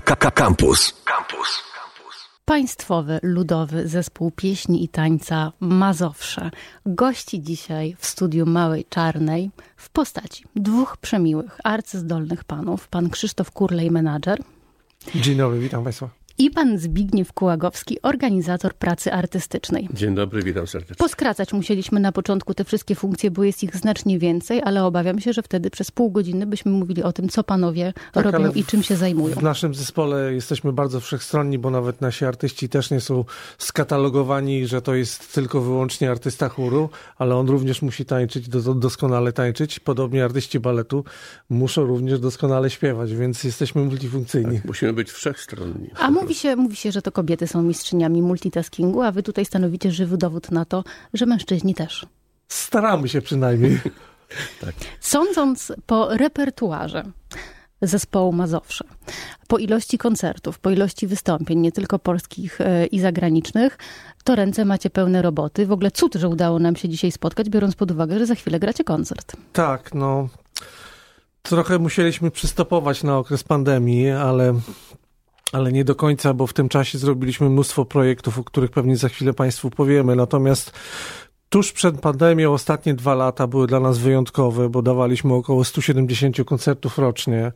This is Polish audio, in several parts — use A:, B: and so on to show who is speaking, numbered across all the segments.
A: Campus. Campus.
B: Państwowy Ludowy Zespół Pieśni i Tańca Mazowsze gości dzisiaj w studiu Małej Czarnej w postaci dwóch przemiłych, arcyzdolnych panów. Pan Krzysztof Kurlej, menadżer.
C: Dzień dobry, witam Państwa
B: i pan Zbigniew Kułagowski, organizator pracy artystycznej.
D: Dzień dobry, witam serdecznie.
B: Poskracać musieliśmy na początku te wszystkie funkcje, bo jest ich znacznie więcej, ale obawiam się, że wtedy przez pół godziny byśmy mówili o tym, co panowie tak, robią i czym się zajmują.
C: W naszym zespole jesteśmy bardzo wszechstronni, bo nawet nasi artyści też nie są skatalogowani, że to jest tylko wyłącznie artysta chóru, ale on również musi tańczyć, doskonale tańczyć. Podobnie artyści baletu muszą również doskonale śpiewać, więc jesteśmy multifunkcyjni.
D: Tak, musimy być wszechstronni.
B: A mówi się, mówi się, że to kobiety są mistrzyniami multitaskingu, a wy tutaj stanowicie żywy dowód na to, że mężczyźni też.
C: Staramy się przynajmniej.
B: tak. Sądząc po repertuarze zespołu Mazowsze, po ilości koncertów, po ilości wystąpień, nie tylko polskich e, i zagranicznych, to ręce macie pełne roboty. W ogóle cud, że udało nam się dzisiaj spotkać, biorąc pod uwagę, że za chwilę gracie koncert.
C: Tak, no. Trochę musieliśmy przystopować na okres pandemii, ale ale nie do końca, bo w tym czasie zrobiliśmy mnóstwo projektów, o których pewnie za chwilę Państwu powiemy. Natomiast tuż przed pandemią ostatnie dwa lata były dla nas wyjątkowe, bo dawaliśmy około 170 koncertów rocznie.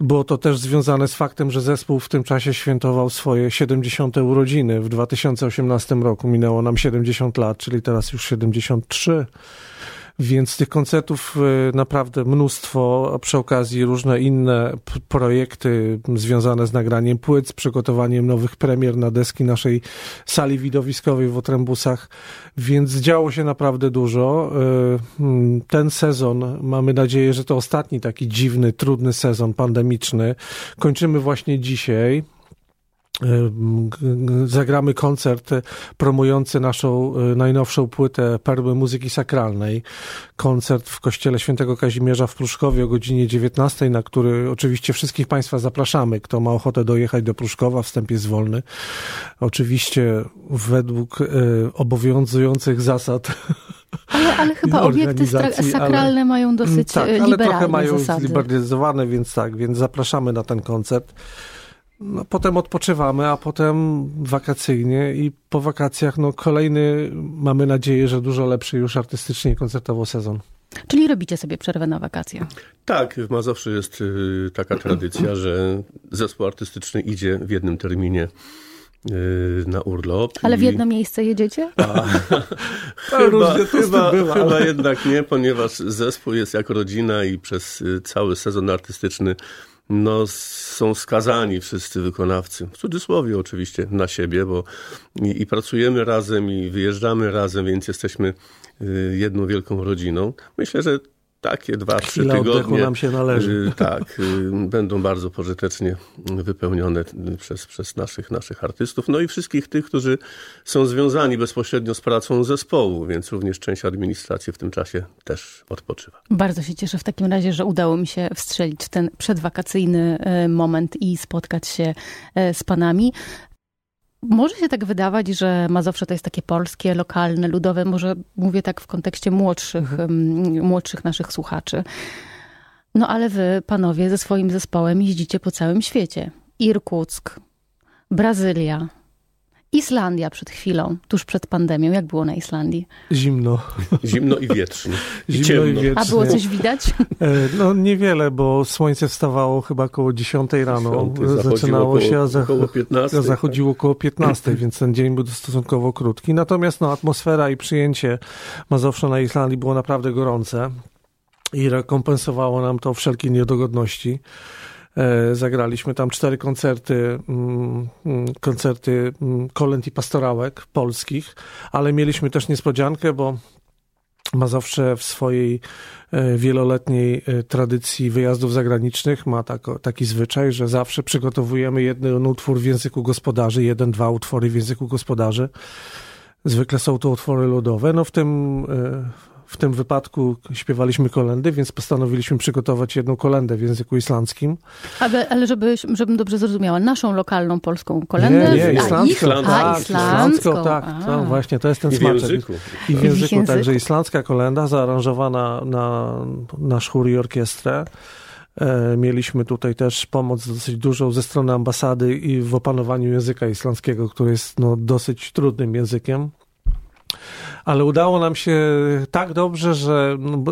C: Było to też związane z faktem, że zespół w tym czasie świętował swoje 70. urodziny. W 2018 roku minęło nam 70 lat, czyli teraz już 73. Więc tych koncertów e, naprawdę mnóstwo, a przy okazji różne inne projekty związane z nagraniem płyt, z przygotowaniem nowych premier na deski naszej sali widowiskowej w Otrębusach, więc działo się naprawdę dużo. E, ten sezon, mamy nadzieję, że to ostatni taki dziwny, trudny sezon pandemiczny. Kończymy właśnie dzisiaj zagramy koncert promujący naszą e, najnowszą płytę Perły Muzyki Sakralnej. Koncert w Kościele Świętego Kazimierza w Pruszkowie o godzinie 19, na który oczywiście wszystkich Państwa zapraszamy. Kto ma ochotę dojechać do Pruszkowa, wstęp jest wolny. Oczywiście według e, obowiązujących zasad
B: ale, ale chyba obiekty sakralne ale, mają dosyć tak, liberalne ale trochę
C: mają
B: zasady.
C: zliberalizowane, więc tak, więc zapraszamy na ten koncert. No, potem odpoczywamy, a potem wakacyjnie i po wakacjach no, kolejny, mamy nadzieję, że dużo lepszy już artystycznie i koncertowo sezon.
B: Czyli robicie sobie przerwę na wakacje?
D: Tak, w Mazowszu jest y, taka tradycja, że zespół artystyczny idzie w jednym terminie y, na urlop.
B: Ale w jedno miejsce jedziecie? A,
D: chyba, chyba, bywa, chyba jednak nie, ponieważ zespół jest jak rodzina i przez y, cały sezon artystyczny no, są skazani wszyscy wykonawcy, w cudzysłowie oczywiście, na siebie, bo i, i pracujemy razem, i wyjeżdżamy razem, więc jesteśmy y, jedną wielką rodziną. Myślę, że takie dwa, trzy tygodnie.
C: nam się należy.
D: Y, tak, y, będą bardzo pożytecznie wypełnione przez, przez naszych, naszych artystów, no i wszystkich tych, którzy są związani bezpośrednio z pracą zespołu, więc również część administracji w tym czasie też odpoczywa.
B: Bardzo się cieszę w takim razie, że udało mi się wstrzelić w ten przedwakacyjny y, moment i spotkać się z panami. Może się tak wydawać, że Mazowsze to jest takie polskie, lokalne, ludowe, może mówię tak w kontekście młodszych, mhm. młodszych naszych słuchaczy. No ale wy, panowie, ze swoim zespołem jeździcie po całym świecie. Irkuck, Brazylia, Islandia przed chwilą, tuż przed pandemią. Jak było na Islandii?
C: Zimno.
D: Zimno i wietrznie.
C: I Zimno ciemno. i wietrznie.
B: A było coś widać?
C: E, no niewiele, bo słońce wstawało chyba około 10 rano. 10, Zaczynało się, a, zach około 15, a zachodziło tak? około 15, więc ten dzień był stosunkowo krótki. Natomiast no, atmosfera i przyjęcie Mazowsza na Islandii było naprawdę gorące i rekompensowało nam to wszelkie niedogodności. E, zagraliśmy tam cztery koncerty, mm, mm, koncerty mm, kolęd i pastorałek polskich, ale mieliśmy też niespodziankę, bo Mazowsze w swojej e, wieloletniej e, tradycji wyjazdów zagranicznych ma tak, taki zwyczaj, że zawsze przygotowujemy jeden utwór w języku gospodarzy, jeden, dwa utwory w języku gospodarzy. Zwykle są to utwory ludowe. No w tym w tym wypadku śpiewaliśmy kolendy, więc postanowiliśmy przygotować jedną kolendę w języku islandzkim.
B: Ale, ale żeby, żebym dobrze zrozumiała, naszą lokalną polską kolendę?
C: Nie, nie, islandzką.
B: A, tak, islandzką,
C: tak. To właśnie, to jest ten I smaczek.
D: W języku.
C: I w języku, także islandzka kolenda zaaranżowana na nasz chór i orkiestrę. E, mieliśmy tutaj też pomoc dosyć dużą ze strony ambasady i w opanowaniu języka islandzkiego, który jest no, dosyć trudnym językiem ale udało nam się tak dobrze, że no,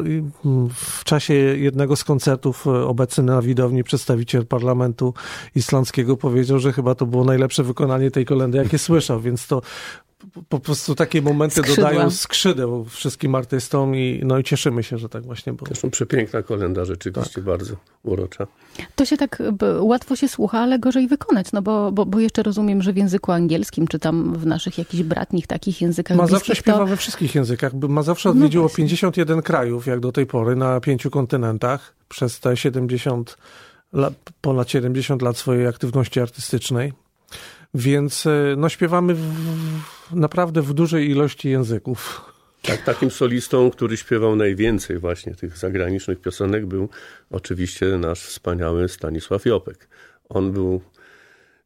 C: w czasie jednego z koncertów e, obecny na widowni przedstawiciel parlamentu islandzkiego powiedział, że chyba to było najlepsze wykonanie tej kolendy, jakie słyszał, więc to po prostu takie momenty Skrzydła. dodają skrzydeł wszystkim artystom i, no i cieszymy się, że tak właśnie było.
D: Zresztą przepiękna kolenda, rzeczywiście tak. bardzo urocza.
B: To się tak łatwo się słucha, ale gorzej wykonać, no bo, bo, bo jeszcze rozumiem, że w języku angielskim, czy tam w naszych jakichś bratnich takich językach
C: Ma zawsze śpiewa to... we wszystkich językach. Ma zawsze no odwiedziło no 51 krajów, jak do tej pory, na pięciu kontynentach przez te 70 lat, ponad 70 lat swojej aktywności artystycznej. Więc e, no, śpiewamy w, naprawdę w dużej ilości języków.
D: Tak, takim solistą, który śpiewał najwięcej właśnie tych zagranicznych piosenek był oczywiście nasz wspaniały Stanisław Jopek. On był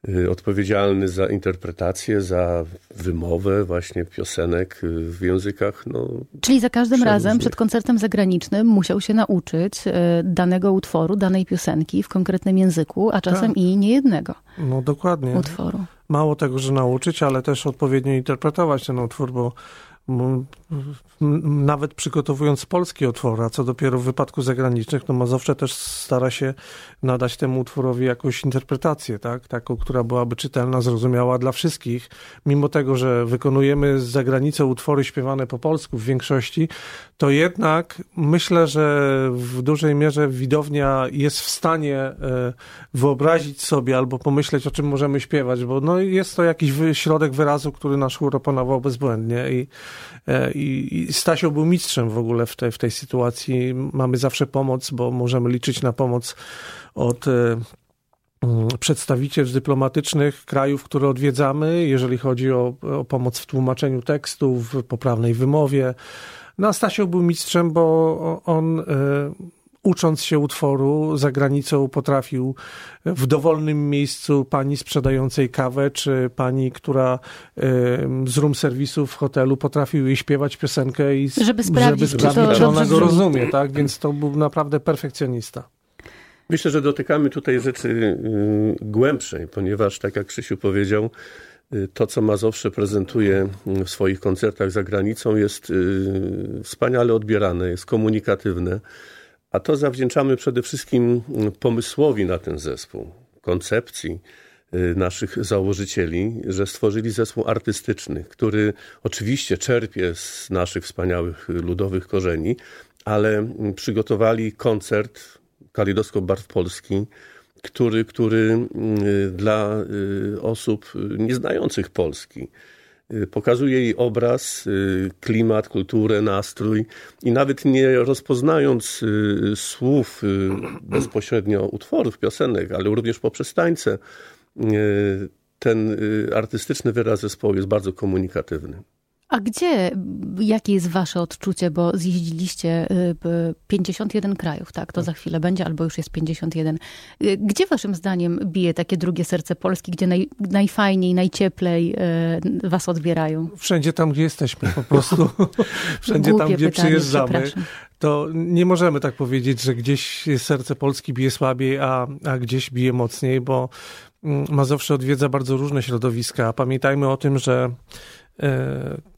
D: Y, odpowiedzialny za interpretację, za wymowę właśnie piosenek y, w językach. No,
B: Czyli za każdym razem przed koncertem zagranicznym musiał się nauczyć y, danego utworu, danej piosenki w konkretnym języku, a czasem tak. i nie jednego.
C: No dokładnie.
B: Utworu.
C: Mało tego, że nauczyć, ale też odpowiednio interpretować ten utwór, bo nawet przygotowując polskie utwory, a co dopiero w wypadku zagranicznych, no Mazowsze też stara się nadać temu utworowi jakąś interpretację, tak? Taką, która byłaby czytelna, zrozumiała dla wszystkich. Mimo tego, że wykonujemy z zagranicy utwory śpiewane po polsku w większości, to jednak myślę, że w dużej mierze widownia jest w stanie e, wyobrazić sobie albo pomyśleć, o czym możemy śpiewać, bo no jest to jakiś środek wyrazu, który nasz chór opanował bezbłędnie i I, i Stasio był mistrzem w ogóle w tej, w tej sytuacji. Mamy zawsze pomoc, bo możemy liczyć na pomoc od e, mm, przedstawicielstw dyplomatycznych krajów, które odwiedzamy, jeżeli chodzi o, o pomoc w tłumaczeniu tekstu, w poprawnej wymowie. No, Stasio był mistrzem, bo on e, ucząc się utworu za granicą potrafił w dowolnym miejscu pani sprzedającej kawę, czy pani, która z room serwisu w hotelu potrafił jej śpiewać piosenkę i
B: żeby sprawdzić, żeby sprawdzić
C: czy, to, czy ona go rozumie, tak? Więc to był naprawdę perfekcjonista.
D: Myślę, że dotykamy tutaj rzeczy y, głębszej, ponieważ tak jak Krzysiu powiedział, y, to, co Mazowsze prezentuje w swoich koncertach za granicą, jest y, wspaniale odbierane, jest komunikatywne. A to zawdzięczamy przede wszystkim mm, pomysłowi na ten zespół, koncepcji y, naszych założycieli, że stworzyli zespół artystyczny, który oczywiście czerpie z naszych wspaniałych ludowych korzeni, ale mm, przygotowali koncert Kalidoskop Barw Polski, który, który mm, dla y, osób nieznających Polski. Y, pokazuje jej obraz, y, klimat, kulturę, nastrój i nawet nie rozpoznając y, słów bezpośrednio utworów, piosenek, ale również poprzez tańce, ten artystyczny wyraz zespołu jest bardzo komunikatywny.
B: A gdzie, jakie jest wasze odczucie, bo zjeździliście 51 y, krajów, tak? To za chwilę będzie, albo już jest 51. Y, gdzie waszym zdaniem bije takie drugie serce Polski, gdzie naj, najfajniej, najcieplej y, was odbierają?
C: Wszędzie tam, gdzie jesteśmy po prostu. Wszędzie Głupie tam, gdzie pytanie, przyjeżdżamy. To nie możemy tak powiedzieć, że gdzieś serce Polski bije słabiej, a, a gdzieś bije mocniej, bo mm, Mazowsze odwiedza bardzo różne środowiska. Pamiętajmy o tym, że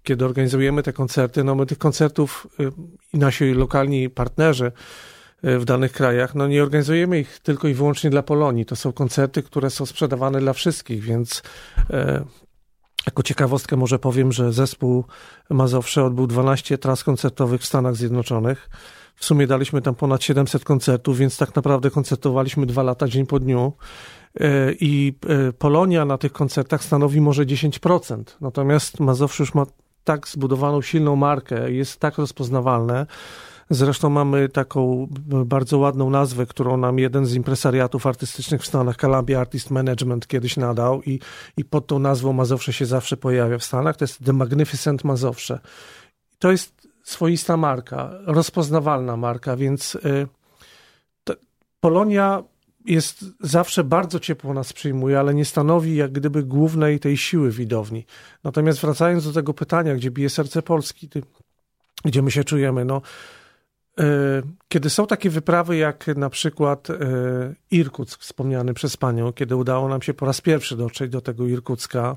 C: kiedy organizujemy te koncerty, no my tych koncertów e, i nasi lokalni partnerzy e, w danych krajach, no nie organizujemy ich tylko i wyłącznie dla Polonii. To są koncerty, które są sprzedawane dla wszystkich, więc jako ciekawostkę może powiem, że zespół Mazowsze odbył 12 tras koncertowych w Stanach Zjednoczonych. W sumie daliśmy tam ponad 700 koncertów, więc tak naprawdę koncertowaliśmy dwa lata dzień po dniu. E, i e, Polonia na tych koncertach stanowi może 10%. Natomiast Mazowsze już ma tak zbudowaną silną markę, jest tak rozpoznawalne. Zresztą mamy taką bardzo ładną nazwę, którą nam jeden z impresariatów artystycznych w Stanach, Columbia Artist Management, kiedyś nadał i, i pod tą nazwą Mazowsze się zawsze pojawia w Stanach. To jest The Magnificent Mazowsze. To jest swoista marka, rozpoznawalna marka, więc y, Polonia jest zawsze bardzo ciepło nas przyjmuje, ale nie stanowi jak gdyby głównej tej siły widowni. Natomiast wracając do tego pytania, gdzie bije serce Polski, gdzie my się czujemy, no kiedy są takie wyprawy, jak na przykład Irkuck, wspomniany przez panią, kiedy udało nam się po raz pierwszy dotrzeć do tego Irkucka,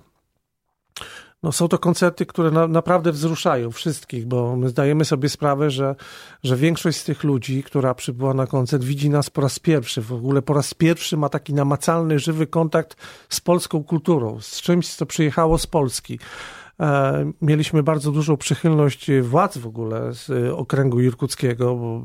C: no są to koncerty, które na, naprawdę wzruszają wszystkich, bo my zdajemy sobie sprawę, że, że większość z tych ludzi, która przybyła na koncert, widzi nas po raz pierwszy. W ogóle po raz pierwszy ma taki namacalny, żywy kontakt z polską kulturą, z czymś, co przyjechało z Polski. E, mieliśmy bardzo dużą przychylność władz w ogóle z okręgu irkuckiego, bo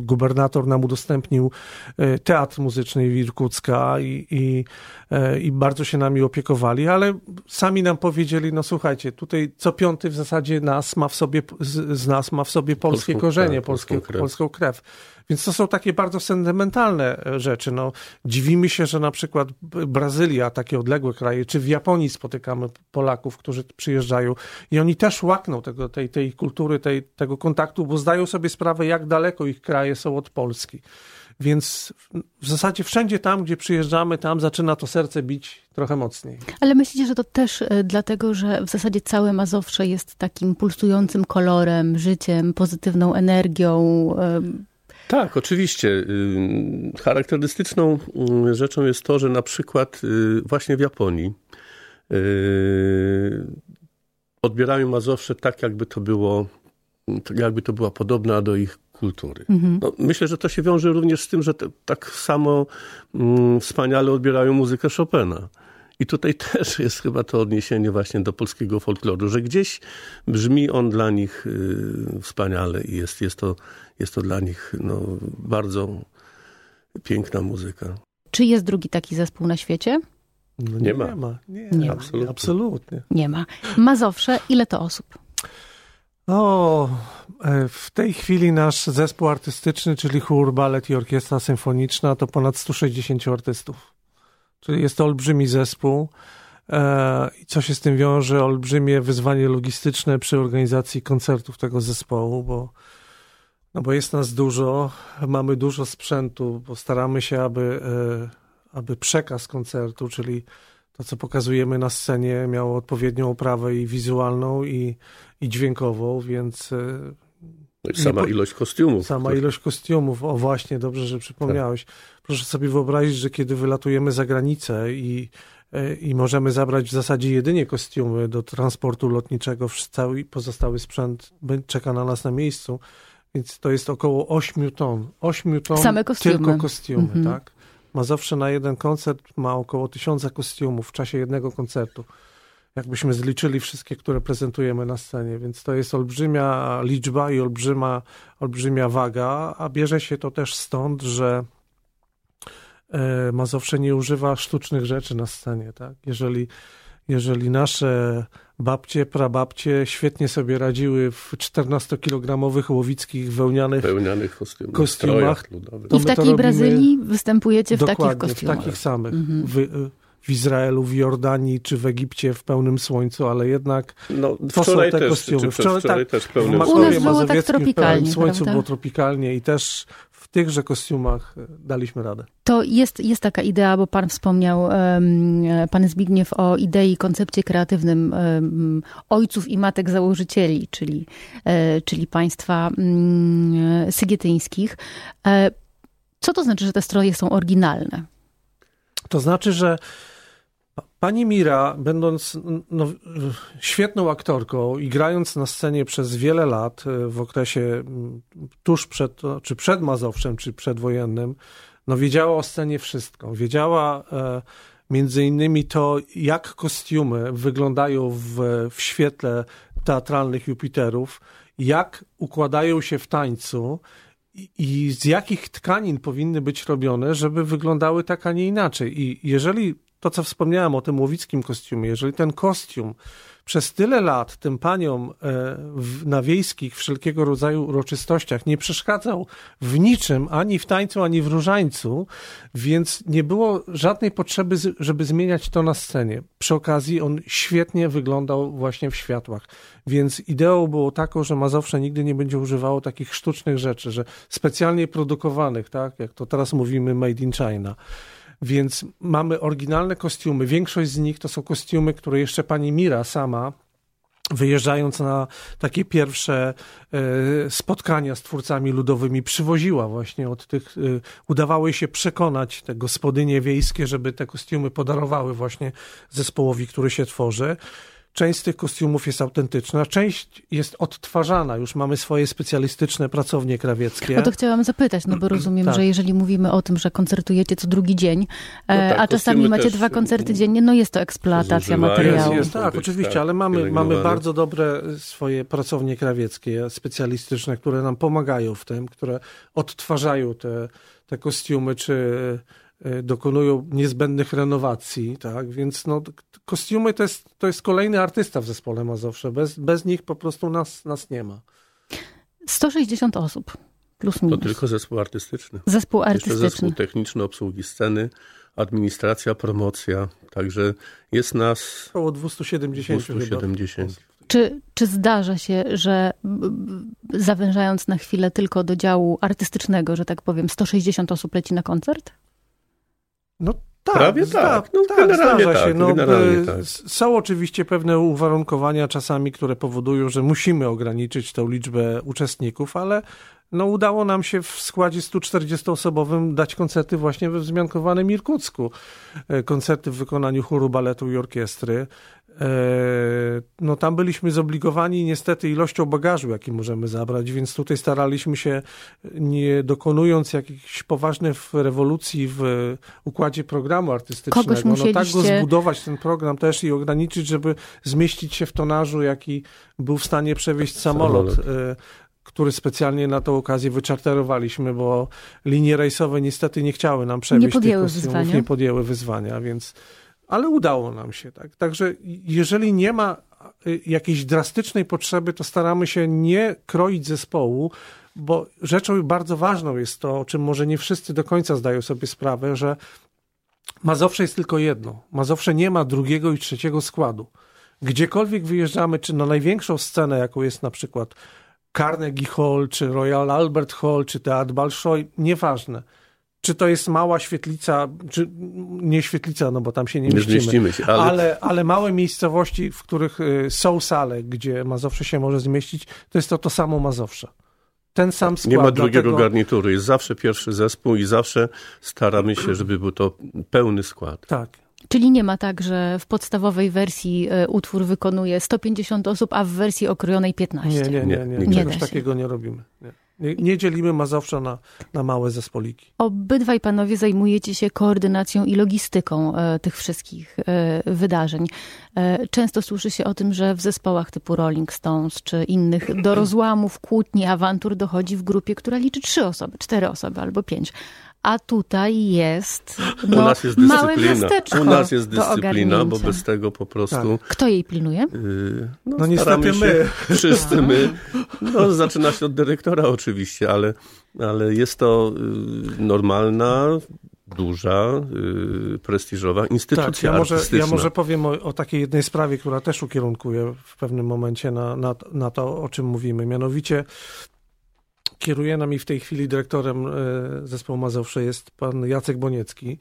C: gubernator nam udostępnił e, teatr muzyczny Irkucka i, i, e, i bardzo się nami opiekowali, ale sami nam powiedzieli, no słuchajcie, tutaj co piąty w zasadzie nas ma w sobie, z, nas ma w sobie polskie polską, korzenie, tak, polskie, polską krew. polską krew. Więc to są takie bardzo sentymentalne e, rzeczy. No, dziwimy się, że na przykład Brazylia, takie odległe kraje, czy w Japonii spotykamy Polaków, którzy przyjeżdżają i oni też łakną tego, tej, tej kultury, tej, tego kontaktu, bo zdają sobie sprawę, jak daleko ich kraje są od Polski. Więc w zasadzie wszędzie tam, gdzie przyjeżdżamy, tam zaczyna to serce bić trochę mocniej.
B: Ale myślicie, że to też e, dlatego, że w zasadzie całe Mazowsze jest takim pulsującym kolorem, życiem, pozytywną energią?
D: Tak, oczywiście. Y, charakterystyczną y, rzeczą jest to, że na przykład y, właśnie w Japonii odbierają Mazowsze tak, jakby to było, jakby to była podobna do ich kultury. Mhm. No, myślę, że to się wiąże również z tym, że tak samo mm, wspaniale odbierają muzykę Chopina. I tutaj też jest chyba to odniesienie właśnie do polskiego folkloru, że gdzieś brzmi on dla nich y, wspaniale i jest, jest, to, jest to dla nich no, bardzo piękna muzyka.
B: Czy jest drugi taki zespół na świecie?
D: No nie, nie, ma. ma.
C: Nie, nie absolutnie. ma. absolutnie.
B: Nie ma. Mazowsze, ile to osób?
C: O, e, w tej chwili nasz zespół artystyczny, czyli chór, balet i orkiestra symfoniczna, to ponad 160 artystów. Czyli jest to olbrzymi zespół. E, co się z tym wiąże? Olbrzymie wyzwanie logistyczne przy organizacji koncertów tego zespołu, bo, no bo jest nas dużo, mamy dużo sprzętu, bo staramy się, aby, e, aby przekaz koncertu, czyli to, co pokazujemy na scenie, miało odpowiednią oprawę i wizualną, i, i dźwiękową, więc.
D: No i sama ilość kostiumów.
C: Sama ilość kostiumów, o właśnie, dobrze, że przypomniałeś. Tak. Proszę sobie wyobrazić, że kiedy wylatujemy za granicę i, e, i możemy zabrać w zasadzie jedynie kostiumy do transportu lotniczego, cały pozostały sprzęt czeka na nas na miejscu, więc to jest około 8 ton. 8 ton
B: Same kostiumy.
C: tylko kostiumy, mhm. tak? Ma zawsze na jeden koncert ma około tysiąca kostiumów w czasie jednego koncertu. Jakbyśmy zliczyli wszystkie, które prezentujemy na scenie, więc to jest olbrzymia liczba i olbrzyma, olbrzymia waga, a bierze się to też stąd, że E, Mazowsze nie używa sztucznych rzeczy na scenie. Tak? Jeżeli, jeżeli nasze babcie, prababcie świetnie sobie radziły w 14-kilogramowych łowickich wełnianych,
D: wełnianych kostiumach.
B: kostiumach I w takiej Brazylii występujecie w takich kostiumach.
C: w takich samych. Mhm. W, w Izraelu, w Jordanii czy w Egipcie w pełnym słońcu, ale jednak
D: no, to są te też, kostiumy.
C: Wczoraj,
D: wczoraj
C: tak,
D: też pełnym
C: w Makowie Mazowieckim w słońcu prawda? było tropikalnie i też w tychże kostiumach e, daliśmy radę.
B: To jest, jest taka idea, bo pan wspomniał, um, pan Zbigniew, o idei, koncepcie kreatywnym um, ojców i matek założycieli, czyli, e, czyli państwa um, sygietyńskich. E, co to znaczy, że te stroje są oryginalne?
C: To znaczy, że Pani Mira, będąc no, świetną aktorką i grając na scenie przez wiele lat e, w okresie tuż przed, czy przed Mazowszem, czy przedwojennym, no wiedziała o scenie wszystko. Wiedziała e, między innymi to, jak kostiumy wyglądają w, w świetle teatralnych Jupiterów, jak układają się w tańcu i, i z jakich tkanin powinny być robione, żeby wyglądały tak, a nie inaczej. I jeżeli to, co wspomniałem o tym łowickim kostiumie, jeżeli ten kostium przez tyle lat tym paniom e, na wiejskich wszelkiego rodzaju uroczystościach nie przeszkadzał w niczym, ani w tańcu, ani w różańcu, więc nie było żadnej potrzeby, żeby zmieniać to na scenie. Przy okazji on świetnie wyglądał właśnie w światłach. Więc ideą było taką, że Mazowsze nigdy nie będzie używało takich sztucznych rzeczy, że specjalnie produkowanych, tak, jak to teraz mówimy made in China. Więc mamy oryginalne kostiumy. Większość z nich to są kostiumy, które jeszcze pani Mira sama wyjeżdżając na takie pierwsze e, spotkania z twórcami ludowymi, przywoziła właśnie od tych, e, udawało się przekonać te gospodynie wiejskie, żeby te kostiumy podarowały właśnie zespołowi, który się tworzy. Część z tych kostiumów jest autentyczna, część jest odtwarzana. Już mamy swoje specjalistyczne pracownie krawieckie.
B: No to chciałam zapytać, no bo rozumiem, tak. że jeżeli mówimy o tym, że koncertujecie co drugi dzień, no e, tak, a czasami macie dwa koncerty dziennie, no jest to eksploatacja materiału.
C: Jest, jest, tak, oczywiście, tak, ale mamy, mamy bardzo dobre swoje pracownie krawieckie, specjalistyczne, które nam pomagają w tym, które odtwarzają te, te kostiumy, czy dokonują niezbędnych renowacji, tak, więc no, kostiumy to jest, to jest kolejny artysta w zespole Mazowsze, bez, bez nich po prostu nas, nas nie ma.
B: 160 osób, plus minus.
D: To tylko zespół artystyczny.
B: Zespół artystyczny.
D: Jeszcze zespół techniczny, obsługi sceny, administracja, promocja, także jest nas...
C: Około 270
D: 270.
B: Czy, czy zdarza się, że zawężając na chwilę tylko do działu artystycznego, że tak powiem, 160 osób leci na koncert?
C: No tak,
D: Prawie tak. No, tak, generalnie zdarza tak, się. No, generalnie tak.
C: Są oczywiście pewne uwarunkowania czasami, które powodują, że musimy ograniczyć tę liczbę uczestników, ale no, udało nam się w składzie 140-osobowym dać koncerty właśnie we wzmiankowanym Irkucku. E, koncerty w wykonaniu chóru, baletu i orkiestry. E, no tam byliśmy zobligowani niestety ilością bagażu, jaki możemy zabrać, więc tutaj staraliśmy się, nie dokonując jakichś poważnych rewolucji w układzie programu artystycznego,
B: Kogoś musieliście...
C: no tak go zbudować, ten program też i ograniczyć, żeby zmieścić się w tonażu, jaki był w stanie przewieźć samolot. samolot e, który specjalnie na tą okazję wyczarterowaliśmy, bo linie rejsowe niestety nie chciały nam przewieźć
B: nie
C: tych kostiumów,
B: wyzwania.
C: nie podjęły wyzwania, więc ale udało nam się. Tak? Także jeżeli nie ma y, jakiejś drastycznej potrzeby, to staramy się nie kroić zespołu, bo rzeczą bardzo ważną jest to, o czym może nie wszyscy do końca zdają sobie sprawę, że Mazowsze jest tylko jedno. Mazowsze nie ma drugiego i trzeciego składu. Gdziekolwiek wyjeżdżamy, czy na największą scenę, jaką jest na przykład Carnegie Hall, czy Royal Albert Hall, czy Teatr Bolshoi, nieważne czy to jest mała świetlica, czy nie świetlica, no bo tam się nie, nie mieścimy,
D: zmieścimy się,
C: ale... ale... Ale, małe miejscowości, w których y, są sale, gdzie Mazowsze się może zmieścić, to jest to to samo Mazowsze. Ten sam skład.
D: Nie ma drugiego dlatego... garnituru, jest zawsze pierwszy zespół i zawsze staramy się, żeby był to pełny skład.
C: Tak.
B: Czyli nie ma tak, że w podstawowej wersji y, utwór wykonuje 150 osób, a w wersji okrojonej 15.
C: Nie, nie, nie. nie, nie, nie takiego nie robimy. Nie. Nie, nie, dzielimy Mazowsza na, na małe zespoliki.
B: Obydwaj panowie zajmujecie się koordynacją i logistyką e, tych wszystkich e, wydarzeń. E, często słyszy się o tym, że w zespołach typu Rolling Stones czy innych do rozłamów, kłótni, awantur dochodzi w grupie, która liczy trzy osoby, cztery osoby albo pięć a tutaj jest, no,
D: U nas jest
B: małe miasteczko
D: U nas jest dyscyplina, bo bez tego po prostu...
B: Tak. Kto jej pilnuje? Yy,
C: no, no niestety my.
D: Wszyscy my. No, zaczyna się od dyrektora oczywiście, ale, ale jest to yy, normalna, duża, yy, prestiżowa instytucja tak,
C: ja może, ja może powiem o, o, takiej jednej sprawie, która też ukierunkuje w pewnym momencie na, na, na to, o czym mówimy. Mianowicie Kieruje nami w tej chwili dyrektorem e, zespołu Mazowsze jest pan Jacek Boniecki,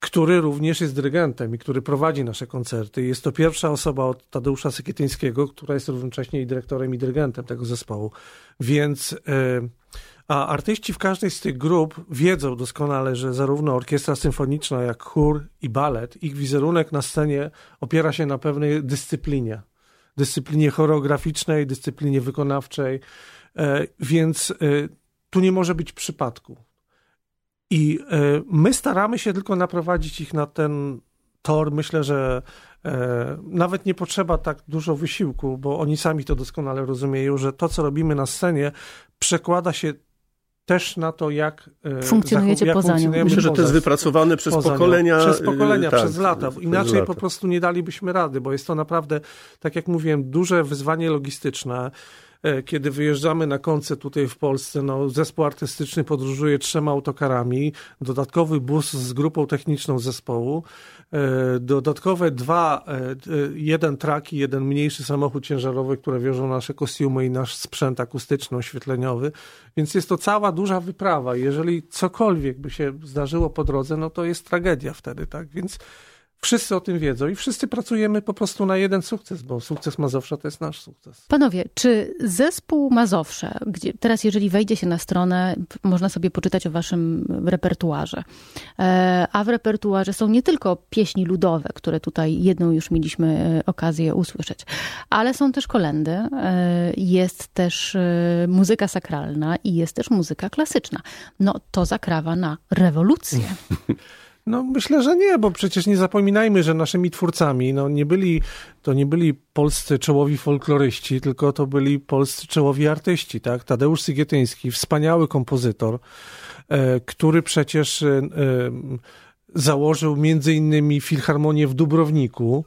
C: który również jest dyrygentem i który prowadzi nasze koncerty. Jest to pierwsza osoba od Tadeusza Sekietyńskiego, która jest równocześnie i dyrektorem i dyrygentem tego zespołu. Więc e, a artyści w każdej z tych grup wiedzą doskonale, że zarówno orkiestra symfoniczna, jak chór i balet, ich wizerunek na scenie opiera się na pewnej dyscyplinie. Dyscyplinie choreograficznej, dyscyplinie wykonawczej, więc e, tu nie może być przypadku. I e, my staramy się tylko naprowadzić ich na ten tor. Myślę, że nawet nie potrzeba tak dużo wysiłku, bo oni sami to doskonale rozumieją, że to, co robimy na scenie, przekłada się też na to, jak
B: funkcjonujecie
C: jak
B: poza nią.
D: Myślę, że to jest wypracowane przez pokolenia.
C: Przez pokolenia, tak, przez lata. Inaczej lata. po prostu nie dalibyśmy rady, bo jest to naprawdę, tak jak mówiłem, duże wyzwanie logistyczne. E, kiedy wyjeżdżamy na koncert tutaj w Polsce, no, zespół artystyczny podróżuje trzema autokarami, dodatkowy bus z grupą techniczną zespołu, e, dodatkowe dwa, e, jeden trak i jeden mniejszy samochód ciężarowy, które wiożą nasze kostiumy i nasz sprzęt akustyczny, oświetleniowy, więc jest to cała duża wyprawa. Jeżeli cokolwiek by się zdarzyło po drodze, no to jest tragedia wtedy, tak? Więc Wszyscy o tym wiedzą i wszyscy pracujemy po prostu na jeden sukces, bo sukces Mazowsza to jest nasz sukces.
B: Panowie, czy zespół Mazowsze, gdzie teraz jeżeli wejdzie się na stronę, można sobie poczytać o waszym repertuarze, e, a w repertuarze są nie tylko pieśni ludowe, które tutaj jedną już mieliśmy e, okazję usłyszeć, ale są też kolendy, e, jest też muzyka sakralna i jest też muzyka klasyczna. No to zakrawa na rewolucję.
C: No myślę, że nie, bo przecież nie zapominajmy, że naszymi twórcami no, nie byli, to nie byli polscy czołowi folkloryści, tylko to byli polscy czołowi artyści, tak? Tadeusz Sygietyński, wspaniały kompozytor, e, który przecież e, założył między innymi Filharmonię w Dubrowniku,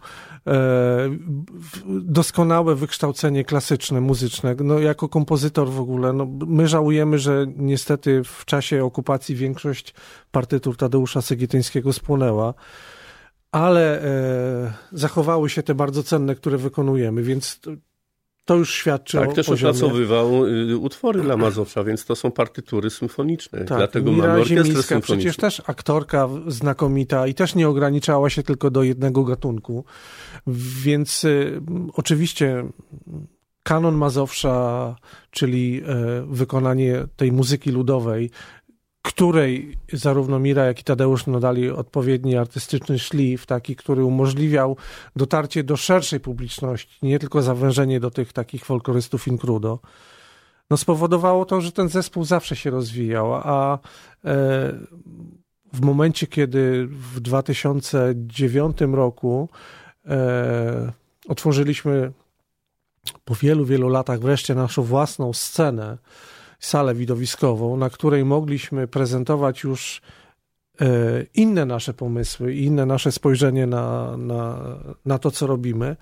C: doskonałe wykształcenie klasyczne, muzyczne. No, jako kompozytor w ogóle, no, my żałujemy, że niestety w czasie okupacji większość partytur Tadeusza Segietyńskiego spłonęła ale e, zachowały się te bardzo cenne, które wykonujemy, więc to już świadczy
D: tak,
C: o
D: też
C: poziomie.
D: opracowywał y, utwory dla Mazowsza, więc to są partytury symfoniczne. Tak, Dlatego Mira mamy orkiestrę symfoniczną.
C: przecież też aktorka znakomita i też nie ograniczała się tylko do jednego gatunku. Więc y, oczywiście kanon Mazowsza, czyli y, wykonanie tej muzyki ludowej, której zarówno Mira, jak i Tadeusz nadali odpowiedni artystyczny szlif, taki, który umożliwiał dotarcie do szerszej publiczności, nie tylko zawężenie do tych takich folklorystów inkrudo, no spowodowało to, że ten zespół zawsze się rozwijał, a e, w momencie, kiedy w 2009 roku e, otworzyliśmy po wielu, wielu latach wreszcie naszą własną scenę, salę widowiskową, na której mogliśmy prezentować już e, inne nasze pomysły inne nasze spojrzenie na, na, na to, co robimy,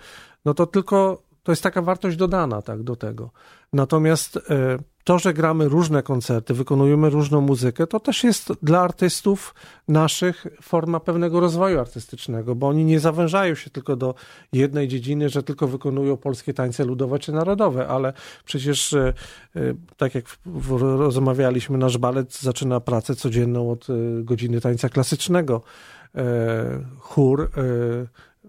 C: no to tylko to jest taka wartość dodana tak, do tego. Natomiast e, to, że gramy różne koncerty, wykonujemy różną muzykę, to też jest dla artystów naszych forma pewnego rozwoju artystycznego, bo oni nie zawężają się tylko do jednej dziedziny, że tylko wykonują polskie tańce ludowe czy narodowe, ale przecież e, e, tak jak rozmawialiśmy, nasz balet zaczyna pracę codzienną od godziny tańca klasycznego. Chór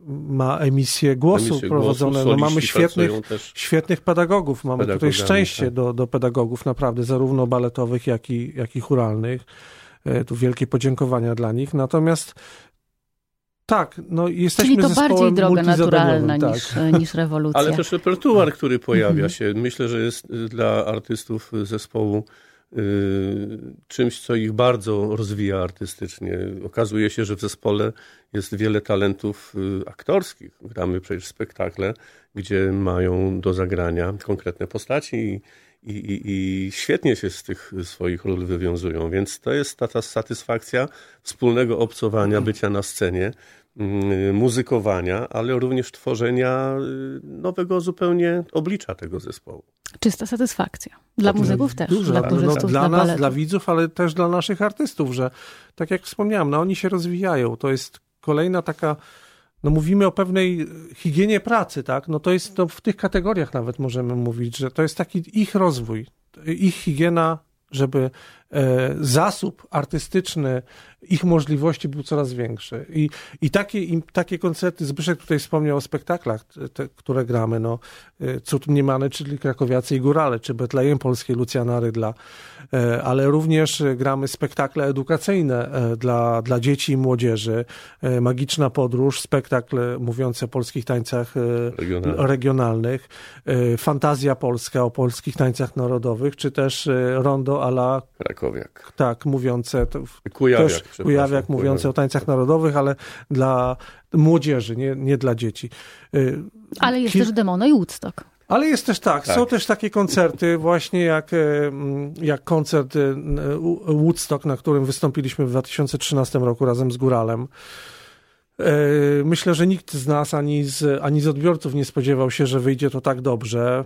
C: ma emisję głosu emisję prowadzone. Głosu, no, mamy świetnych, świetnych pedagogów. Mamy tutaj szczęście tak. do, do pedagogów naprawdę, zarówno baletowych, jak i, jak i churalnych. E, tu wielkie podziękowania dla nich. Natomiast tak, no jesteśmy
B: Czyli to bardziej droga naturalna tak. niż, e, niż rewolucja.
D: Ale też repertuar, który pojawia mhm. się, myślę, że jest dla artystów zespołu czymś, co ich bardzo rozwija artystycznie. Okazuje się, że w zespole jest wiele talentów y, aktorskich. Gramy przecież spektakle, gdzie mają do zagrania konkretne postaci i, i, i, świetnie się z tych swoich ról wywiązują. Więc to jest ta, ta satysfakcja wspólnego obcowania, bycia na scenie, mm, muzykowania, ale również tworzenia y, nowego zupełnie oblicza tego zespołu.
B: Czysta satysfakcja. Dla muzyków też, dla
C: no, dla, nas, dla widzów, ale też dla naszych artystów, że tak jak wspomniałem, no oni się rozwijają. To jest kolejna taka, no mówimy o pewnej higienie pracy, tak? No to jest, to w tych kategoriach nawet możemy mówić, że to jest taki ich rozwój, ich higiena, żeby E, zasób artystyczny ich możliwości był coraz większy. I, i takie, i takie koncerty, Zbyszek tutaj wspomniał o spektaklach, te, które gramy, no, e, Cud Mniemany, czyli Krakowiacy i Górale, czy Betlejem Polskiej Luciana Rydla, e, ale również gramy spektakle edukacyjne dla, dla dzieci i młodzieży, Magiczna Podróż, spektakl mówiący o polskich tańcach Regionalne. regionalnych, Fantazja Polska o polskich tańcach narodowych, czy też Rondo ala
D: Krakowiak.
C: Tak, mówiące, to,
D: Kujawiak,
C: też Kujawiak mówiące o tańcach narodowych, ale dla młodzieży, nie, nie dla dzieci.
B: Y, ale jest Kil... też Demono i Woodstock.
C: Ale jest też tak, tak, są też takie koncerty, właśnie jak, y, jak koncert y, Woodstock, na którym wystąpiliśmy w 2013 roku razem z Góralem. Myślę, że nikt z nas ani z, ani z odbiorców nie spodziewał się, że wyjdzie to tak dobrze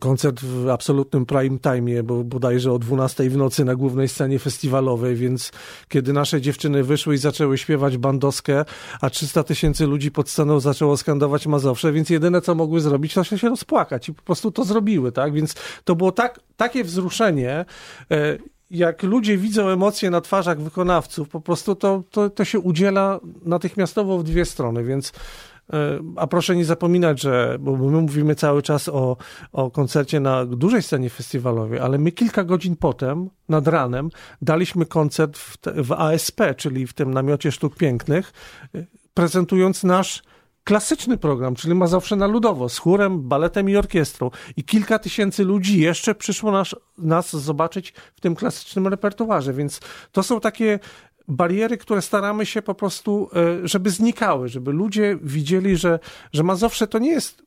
C: koncert w absolutnym prime time, bo bodajże o 12 w nocy na głównej scenie festiwalowej, więc kiedy nasze dziewczyny wyszły i zaczęły śpiewać bandoskę, a 300 tysięcy ludzi pod sceną zaczęło skandować Mazowsze, więc jedyne co mogły zrobić to się rozpłakać i po prostu to zrobiły, tak? Więc to było tak, takie wzruszenie, e, jak ludzie widzą emocje na twarzach wykonawców, po prostu to, to, to się udziela natychmiastowo w dwie strony, więc a proszę nie zapominać, że bo my mówimy cały czas o, o koncercie na dużej scenie festiwalowej, ale my kilka godzin potem, nad ranem, daliśmy koncert w, w ASP, czyli w tym namiocie sztuk pięknych, e, prezentując nasz klasyczny program, czyli Mazowsze na Ludowo, z chórem, baletem i orkiestrą. I kilka tysięcy ludzi jeszcze przyszło nas, nas zobaczyć w tym klasycznym repertuarze, więc to są takie bariery, które staramy się po prostu, e, żeby znikały, żeby ludzie widzieli, że, że Mazowsze to nie jest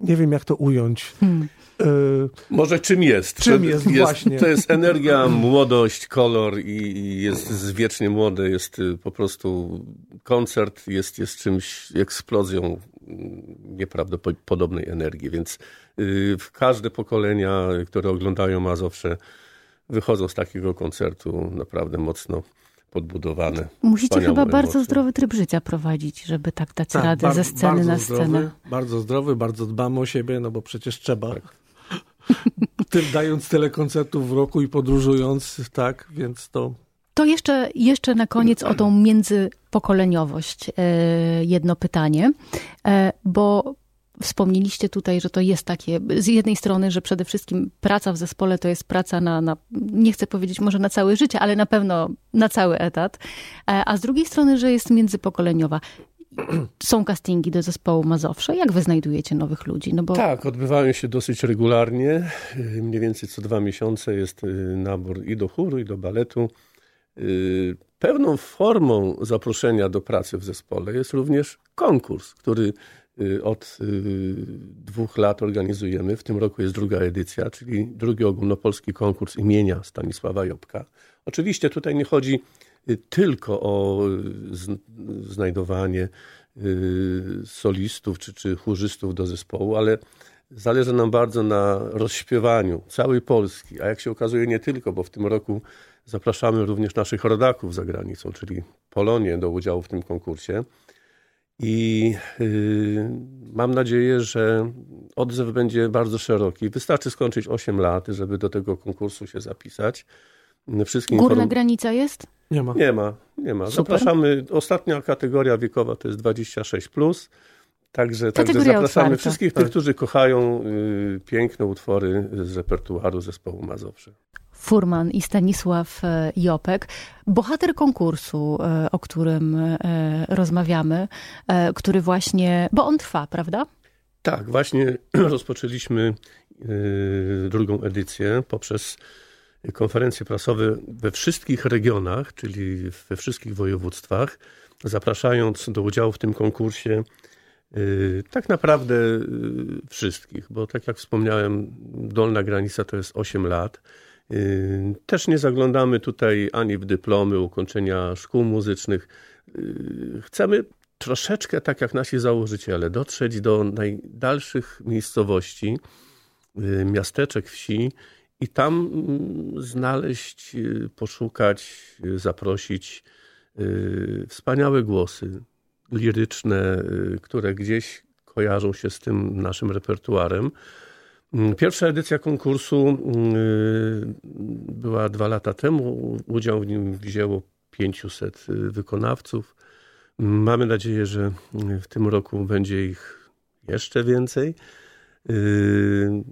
C: nie wiem jak to ująć. Hmm.
D: Y, Może czym jest?
C: Czym to jest, jest, właśnie?
D: To jest energia, młodość, kolor i jest wiecznie młody, jest y, po prostu koncert, jest, jest czymś, eksplozją nieprawdopodobnej energii, więc y, w każde pokolenia, które oglądają Mazowsze, wychodzą z takiego koncertu naprawdę mocno podbudowane.
B: Musicie chyba emocje. bardzo zdrowy tryb życia prowadzić, żeby tak dać tak, radę bar- ze sceny na scenę.
C: Zdrowy, bardzo zdrowy, bardzo dbamy o siebie, no bo przecież trzeba. Tak. Tym dając tyle koncertów w roku i podróżując, tak, więc to...
B: To jeszcze, jeszcze na koniec o tą międzypokoleniowość e, jedno pytanie, e, bo Wspomnieliście tutaj, że to jest takie, z jednej strony, że przede wszystkim praca w zespole to jest praca na, na, nie chcę powiedzieć może na całe życie, ale na pewno na cały etat, e, a z drugiej strony, że jest międzypokoleniowa. Są castingi do zespołu Mazowsze. Jak wy znajdujecie nowych ludzi?
D: No bo... Tak, odbywają się dosyć regularnie. Mniej więcej co dwa miesiące jest y, nabór i do chóru, i do baletu. Pewną formą zaproszenia do pracy w zespole jest również konkurs, który od y, dwóch lat organizujemy. W tym roku jest druga edycja, czyli drugi ogólnopolski konkurs imienia Stanisława Jobka. Oczywiście tutaj nie chodzi y, tylko o znajdowanie solistów czy, czy chórzystów do zespołu, ale zależy nam bardzo na rozśpiewaniu całej Polski, a jak się okazuje nie tylko, bo w tym roku zapraszamy również naszych rodaków za granicą, czyli Polonię do udziału w tym konkursie. I yy, mam nadzieję, że odzew będzie bardzo szeroki. Wystarczy skończyć 8 lat, żeby do tego konkursu się zapisać.
B: Wszystkim Górna inform... granica jest?
C: Nie ma.
D: Nie ma, nie ma. Zapraszamy, ostatnia kategoria wiekowa to jest 26+. Plus. Także, także zapraszamy otwarta. wszystkich tych, którzy kochają y, piękne utwory z repertuaru zespołu Mazowsze.
B: Furman i Stanisław e, Jopek, bohater konkursu, e, o którym e, rozmawiamy, który właśnie, bo on trwa, prawda?
D: Tak, właśnie rozpoczęliśmy drugą edycję poprzez konferencje prasowe we wszystkich regionach, czyli we wszystkich województwach, zapraszając do udziału w tym konkursie tak naprawdę wszystkich, bo tak jak wspomniałem, dolna granica to jest 8 lat. Y, też nie zaglądamy tutaj ani w dyplomy ukończenia szkół muzycznych. Y, chcemy troszeczkę, tak jak nasi założyciele, dotrzeć do najdalszych miejscowości, y, miasteczek, wsi i tam mm, znaleźć, poszukać, zaprosić wspaniałe głosy liryczne, które gdzieś kojarzą się z tym naszym repertuarem. Mm, pierwsza edycja konkursu mm, y, była dwa lata temu. Udział w nim wzięło 500 y, wykonawców. Mamy nadzieję, że w tym roku będzie ich jeszcze więcej. Y,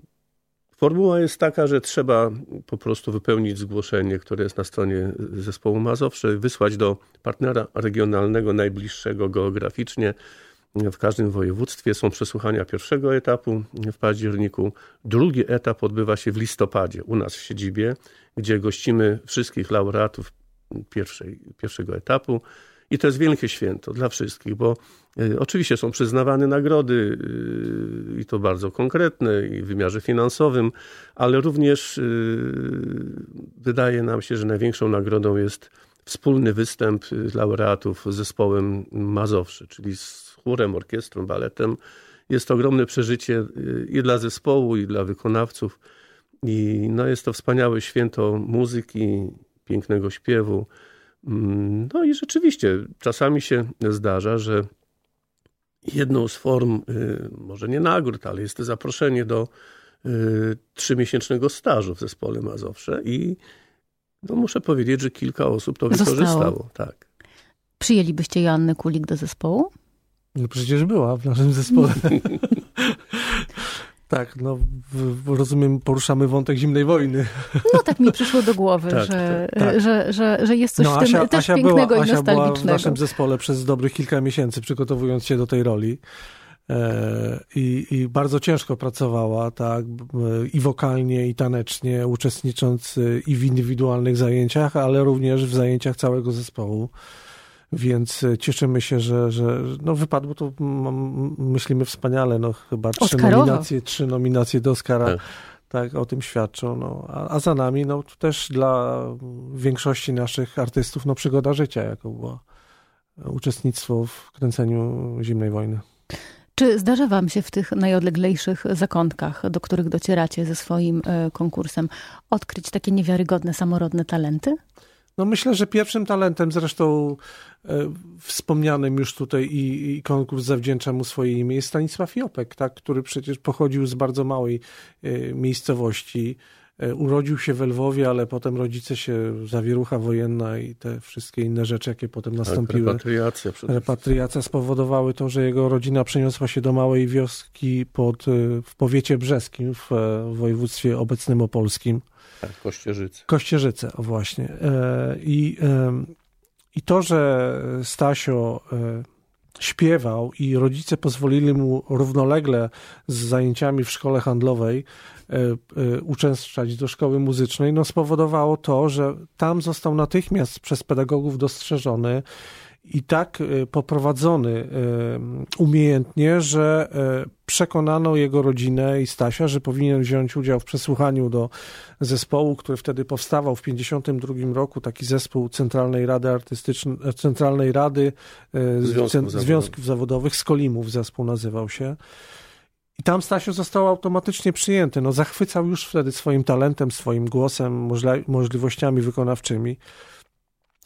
D: formuła jest taka, że trzeba po prostu wypełnić zgłoszenie, które jest na stronie zespołu Mazowsze, wysłać do partnera regionalnego najbliższego geograficznie w każdym województwie są przesłuchania pierwszego etapu w październiku. Drugi etap odbywa się w listopadzie u nas w siedzibie, gdzie gościmy wszystkich laureatów pierwszej, pierwszego etapu. I to jest wielkie święto dla wszystkich, bo y, oczywiście są przyznawane nagrody y, i to bardzo konkretne i w wymiarze finansowym, ale również y, wydaje nam się, że największą nagrodą jest wspólny występ laureatów z zespołem Mazowszy, czyli z chórem, orkiestrą, baletem. Jest to ogromne przeżycie y, i dla zespołu, i dla wykonawców. I no, jest to wspaniałe święto muzyki, pięknego śpiewu. Mm, no i rzeczywiście czasami się zdarza, że jedną z form, y, może nie nagród, ale jest to zaproszenie do trzymiesięcznego stażu w zespole Mazowsze i no muszę powiedzieć, że kilka osób to wykorzystało. Tak.
B: Przyjęlibyście Joannę Kulik do zespołu?
C: No przecież była w naszym zespole. tak, no rozumiem, poruszamy wątek zimnej wojny.
B: No tak mi przyszło do głowy, tak, że, tak. Że, że, że jest coś no, w tym Asia, też Asia pięknego była, i
C: Asia
B: nostalgicznego.
C: była w naszym zespole przez dobrych kilka miesięcy, przygotowując się do tej roli. E, I, I, bardzo ciężko pracowała, tak, i wokalnie, i tanecznie, uczestnicząc i w indywidualnych zajęciach, ale również w zajęciach całego zespołu. Więc cieszymy się, że, że no wypadło to, myślimy, wspaniale. No, chyba trzy nominacje, trzy nominacje do Oscara. Tak. tak o tym świadczą. No. A, a, za nami no, też dla większości naszych artystów no, przygoda życia, jako było uczestnictwo w kręceniu Zimnej Wojny.
B: Czy zdarza Wam się w tych najodleglejszych zakątkach, do których docieracie ze swoim e, konkursem, odkryć takie niewiarygodne, samorodne talenty?
C: No myślę, że pierwszym talentem zresztą e, wspomnianym już tutaj i, i, konkurs zawdzięcza mu swoje imię jest Stanisław Jopek, tak, który przecież pochodził z bardzo małej e, miejscowości. E, urodził się w Lwowie, ale potem rodzice się, zawierucha wojenna i te wszystkie inne rzeczy, jakie potem tak, nastąpiły. Tak,
D: repatriacja.
C: Repatriacja spowodowały to, że jego rodzina przeniosła się do małej wioski pod, w powiecie brzeskim w województwie obecnym opolskim.
D: Tak, Kościerzyce.
C: Kościerzyce, o właśnie. E, I, I to, że Stasio e, śpiewał i rodzice pozwolili mu równolegle z zajęciami w szkole handlowej e, uczęszczać do szkoły muzycznej, no spowodowało to, że tam został natychmiast przez pedagogów dostrzeżony i tak y, poprowadzony y, umiejętnie, że y, przekonano jego rodzinę i Stasia, że powinien wziąć udział w przesłuchaniu do zespołu, który wtedy powstawał w 1952 roku, taki zespół Centralnej Rady Artystycznej, Centralnej Rady
D: Związków,
C: Związków Zawodowych, Skolimów zespół nazywał się. I tam Stasio został automatycznie przyjęty. No, zachwycał już wtedy swoim talentem, swoim głosem, możliwościami wykonawczymi.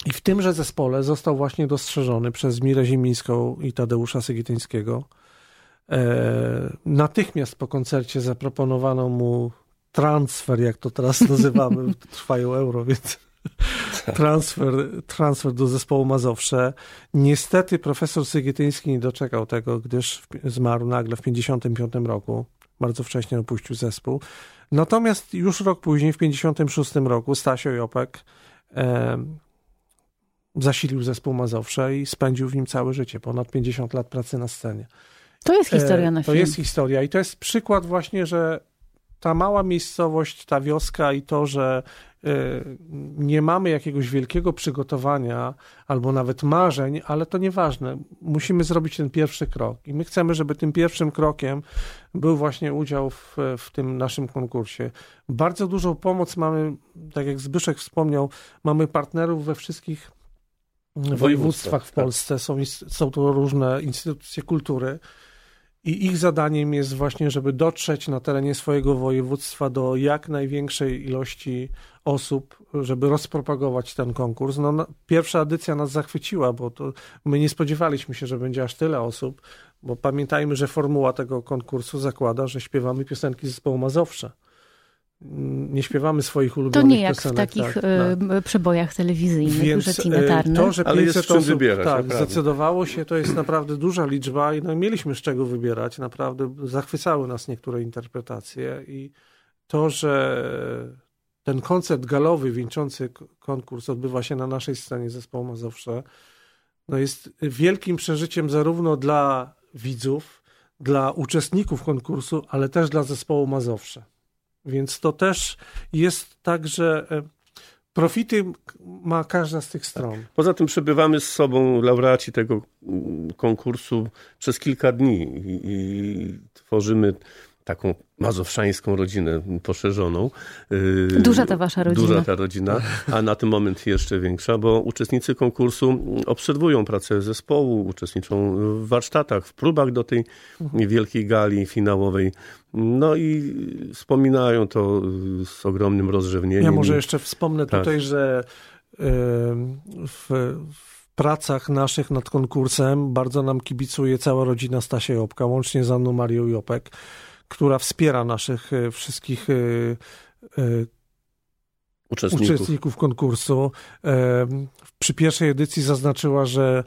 C: I w tymże zespole został właśnie dostrzeżony przez Mirę Zimińską i Tadeusza Sygityńskiego. E, natychmiast po koncercie zaproponowano mu transfer, jak to teraz nazywamy, trwają euro, więc transfer, transfer do zespołu Mazowsze. Niestety profesor Sygityński nie doczekał tego, gdyż zmarł nagle w 1955 roku. Bardzo wcześnie opuścił zespół. Natomiast już rok później, w 1956 roku, Stasio Jopek e, zasilił zespół Mazowsze i spędził w nim całe życie, ponad 50 lat pracy na scenie.
B: To jest historia na
C: film. To jest historia i to jest przykład właśnie, że ta mała miejscowość, ta wioska i to, że e, nie mamy jakiegoś wielkiego przygotowania albo nawet marzeń, ale to nieważne. Musimy zrobić ten pierwszy krok. I my chcemy, żeby tym pierwszym krokiem był właśnie udział w, w tym naszym konkursie. Bardzo dużą pomoc mamy, tak jak Zbyszek wspomniał, mamy partnerów we wszystkich województwach w tak. Polsce. Są, są to różne instytucje kultury. I ich zadaniem jest właśnie, żeby dotrzeć na terenie swojego województwa do jak największej ilości osób, żeby rozpropagować ten konkurs. No, pierwsza edycja nas zachwyciła, bo to my nie spodziewaliśmy się, że będzie aż tyle osób, bo pamiętajmy, że formuła tego konkursu zakłada, że śpiewamy piosenki zespołu Mazowsze nie śpiewamy swoich ulubionych
B: To nie jak
C: piosenek,
B: w takich tak, tak. przebojach telewizyjnych, Więc że Tina
C: to, że 500 osób wybierać, tak, zdecydowało się, to jest naprawdę duża liczba i no, mieliśmy z czego wybierać. Naprawdę zachwycały nas niektóre interpretacje i to, że ten koncert galowy wieńczący konkurs odbywa się na naszej scenie zespołu Mazowsze, no jest wielkim przeżyciem zarówno dla widzów, dla uczestników konkursu, ale też dla zespołu Mazowsze. Więc to też jest tak, że e, profity ma każda z tych stron.
D: Poza tym przebywamy z sobą laureaci tego mm, konkursu przez kilka dni i, i tworzymy taką mazowszańską rodzinę poszerzoną.
B: Y, duża ta wasza rodzina.
D: Duża ta rodzina, a na ten moment jeszcze większa, bo uczestnicy konkursu obserwują pracę zespołu, uczestniczą w warsztatach, w próbach do tej wielkiej gali finałowej. No i wspominają to z ogromnym rozrzewnieniem.
C: Ja może jeszcze wspomnę tak. tutaj, że w, w pracach naszych nad konkursem bardzo nam kibicuje cała rodzina Stasia Jopka, łącznie z Anną Marią Jopek która wspiera naszych wszystkich uczestników. uczestników konkursu. Przy pierwszej edycji zaznaczyła, że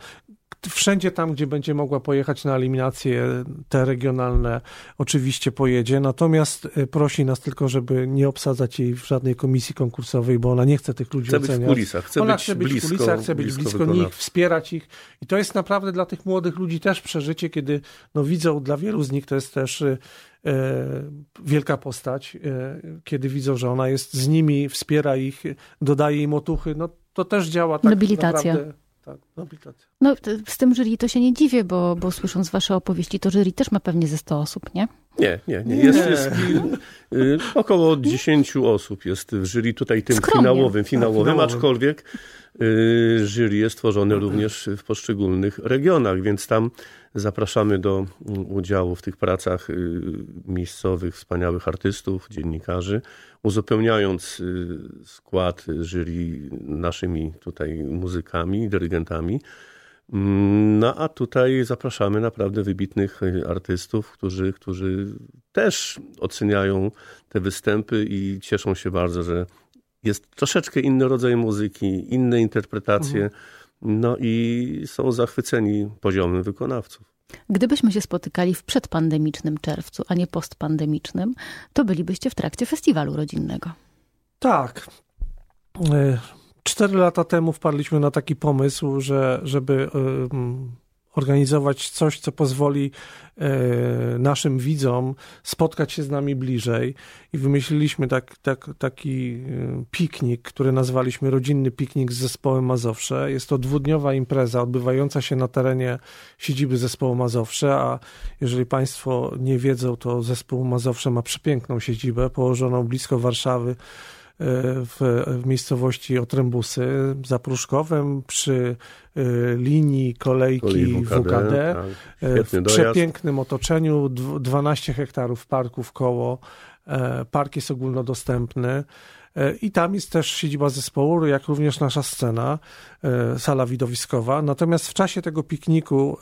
C: wszędzie tam, gdzie będzie mogła pojechać na eliminacje te regionalne, oczywiście pojedzie. Natomiast e, prosi nas tylko, żeby nie obsadzać jej w żadnej komisji konkursowej, bo ona nie chce tych ludzi
D: chce
C: oceniać.
D: Być w kulisach, chce
C: ona
D: być
C: chce być
D: blisko,
C: w kulisach, chce być blisko, blisko nich, wspierać ich. I to jest naprawdę dla tych młodych ludzi też przeżycie, kiedy no, widzą, dla wielu z nich to jest też e, wielka postać, e, kiedy widzą, że ona jest z nimi, wspiera ich, dodaje im otuchy, no to też działa tak
B: Nobilitacja.
C: naprawdę tak, nobilitacja.
B: No, z tym jury to się nie dziwię, bo, bo słysząc wasze opowieści, to jury też ma pewnie ze 100 osób, nie?
D: Nie, nie, nie. Jest, nie. jest y, około 10 osób jest w jury tutaj tym Skromnie. finałowym, finałowym, aczkolwiek y, jury jest tworzone również w poszczególnych regionach, więc tam zapraszamy do mm, udziału w tych pracach y, miejscowych wspaniałych artystów, dziennikarzy, uzupełniając skład jury naszymi tutaj muzykami, dyrygentami. No a tutaj zapraszamy naprawdę wybitnych y, artystów, którzy, którzy też oceniają te występy i cieszą się bardzo, że jest troszeczkę inny rodzaj muzyki, inne interpretacje, mhm. no i są zachwyceni poziomem wykonawców.
B: Gdybyśmy się spotykali w przedpandemicznym czerwcu, a nie postpandemicznym, to bylibyście w trakcie festiwalu rodzinnego.
C: Tak. E, Cztery lata temu wpadliśmy na taki pomysł, że żeby organizować coś, co pozwoli e, naszym widzom spotkać się z nami bliżej i wymyśliliśmy tak, tak, taki e, piknik, który nazwaliśmy Rodzinny Piknik z Zespołem Mazowsze. Jest to dwudniowa impreza odbywająca się na terenie siedziby Zespołu Mazowsze, a jeżeli Państwo nie wiedzą, to Zespół Mazowsze ma przepiękną siedzibę położoną blisko Warszawy, w, w miejscowości Otrębusy za Pruszkowem przy y, linii kolejki WKD, WKD tak, w przepięknym otoczeniu, 12 hektarów parków koło. E, park jest ogólnodostępny. E, I tam jest też siedziba zespołu, jak również nasza scena, e, sala widowiskowa. Natomiast w czasie tego pikniku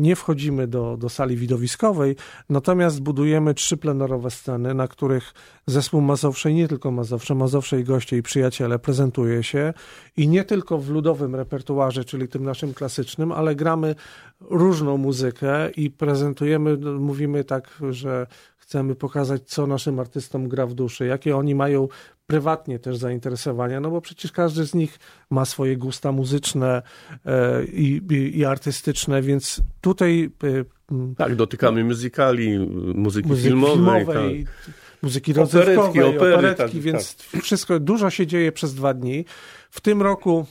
C: nie wchodzimy do, do sali widowiskowej, natomiast budujemy trzy plenerowe sceny, na których zespół Mazowsze nie tylko Mazowsze, Mazowsze i goście i przyjaciele prezentuje się i nie tylko w ludowym repertuarze, czyli tym naszym klasycznym, ale gramy różną muzykę i prezentujemy, mówimy tak, że chcemy pokazać, co naszym artystom gra w duszy, jakie oni mają prywatnie też zainteresowania, no bo przecież każdy z nich ma swoje gusta muzyczne e, i, i, i artystyczne, więc tutaj...
D: E, tak, dotykamy muzykali, muzyki, muzyki filmowej, filmowej tak.
C: muzyki rozrywkowej, operetki, opery, operetki tak, więc tak. wszystko, dużo się dzieje przez dwa dni. W tym roku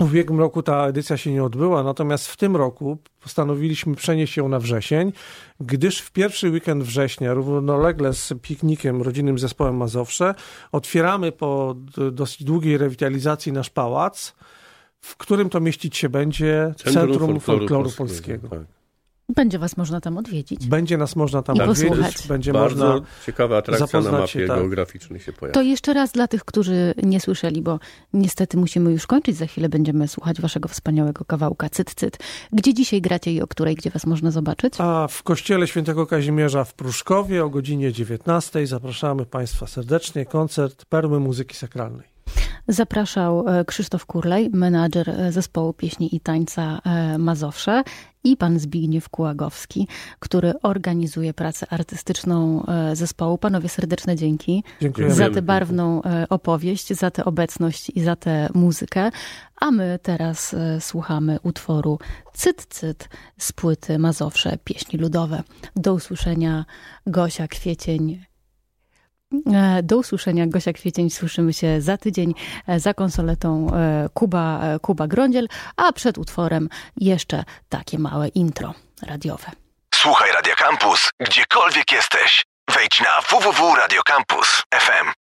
C: w ubiegłym roku ta edycja się nie odbyła, natomiast w tym roku postanowiliśmy przenieść ją na wrzesień, gdyż w pierwszy weekend września, równolegle z piknikiem rodzinnym zespołem Mazowsze, otwieramy po dosyć długiej rewitalizacji nasz pałac, w którym to mieścić się będzie Centrum, Centrum Folkloru, Folkloru Polskiego. Polskiego. Tak.
B: Będzie was można tam odwiedzić.
C: Będzie nas można tam
B: I odwiedzić.
C: Będzie
D: Bardzo
C: można
D: ciekawa atrakcja na mapie się, tak. geograficznej się pojawi.
B: To jeszcze raz dla tych, którzy nie słyszeli, bo niestety musimy już kończyć. Za chwilę będziemy słuchać waszego wspaniałego kawałka Cyt Cyt. Gdzie dzisiaj gracie i o której, gdzie was można zobaczyć?
C: A w Kościele Świętego Kazimierza w Pruszkowie o godzinie 19. Zapraszamy państwa serdecznie. Koncert Perły Muzyki Sakralnej.
B: Zapraszał e, Krzysztof Kurlej, menadżer e, zespołu pieśni i tańca e, Mazowsze i pan Zbigniew Kułagowski, który organizuje pracę artystyczną zespołu. Panowie serdeczne dzięki
C: Dziękujemy.
B: za tę barwną opowieść, za tę obecność i za tę muzykę. A my teraz słuchamy utworu Cyt Cyt z płyty Mazowsze Pieśni Ludowe. Do usłyszenia Gosia Kwiecień E, do usłyszenia. Gosia Kwiecień. Słyszymy się za tydzień e, za konsoletą e, Kuba, Kuba Grądziel, a przed utworem jeszcze takie małe intro radiowe.
A: Słuchaj Radio Campus, gdziekolwiek jesteś. Wejdź na www.radiocampus.fm.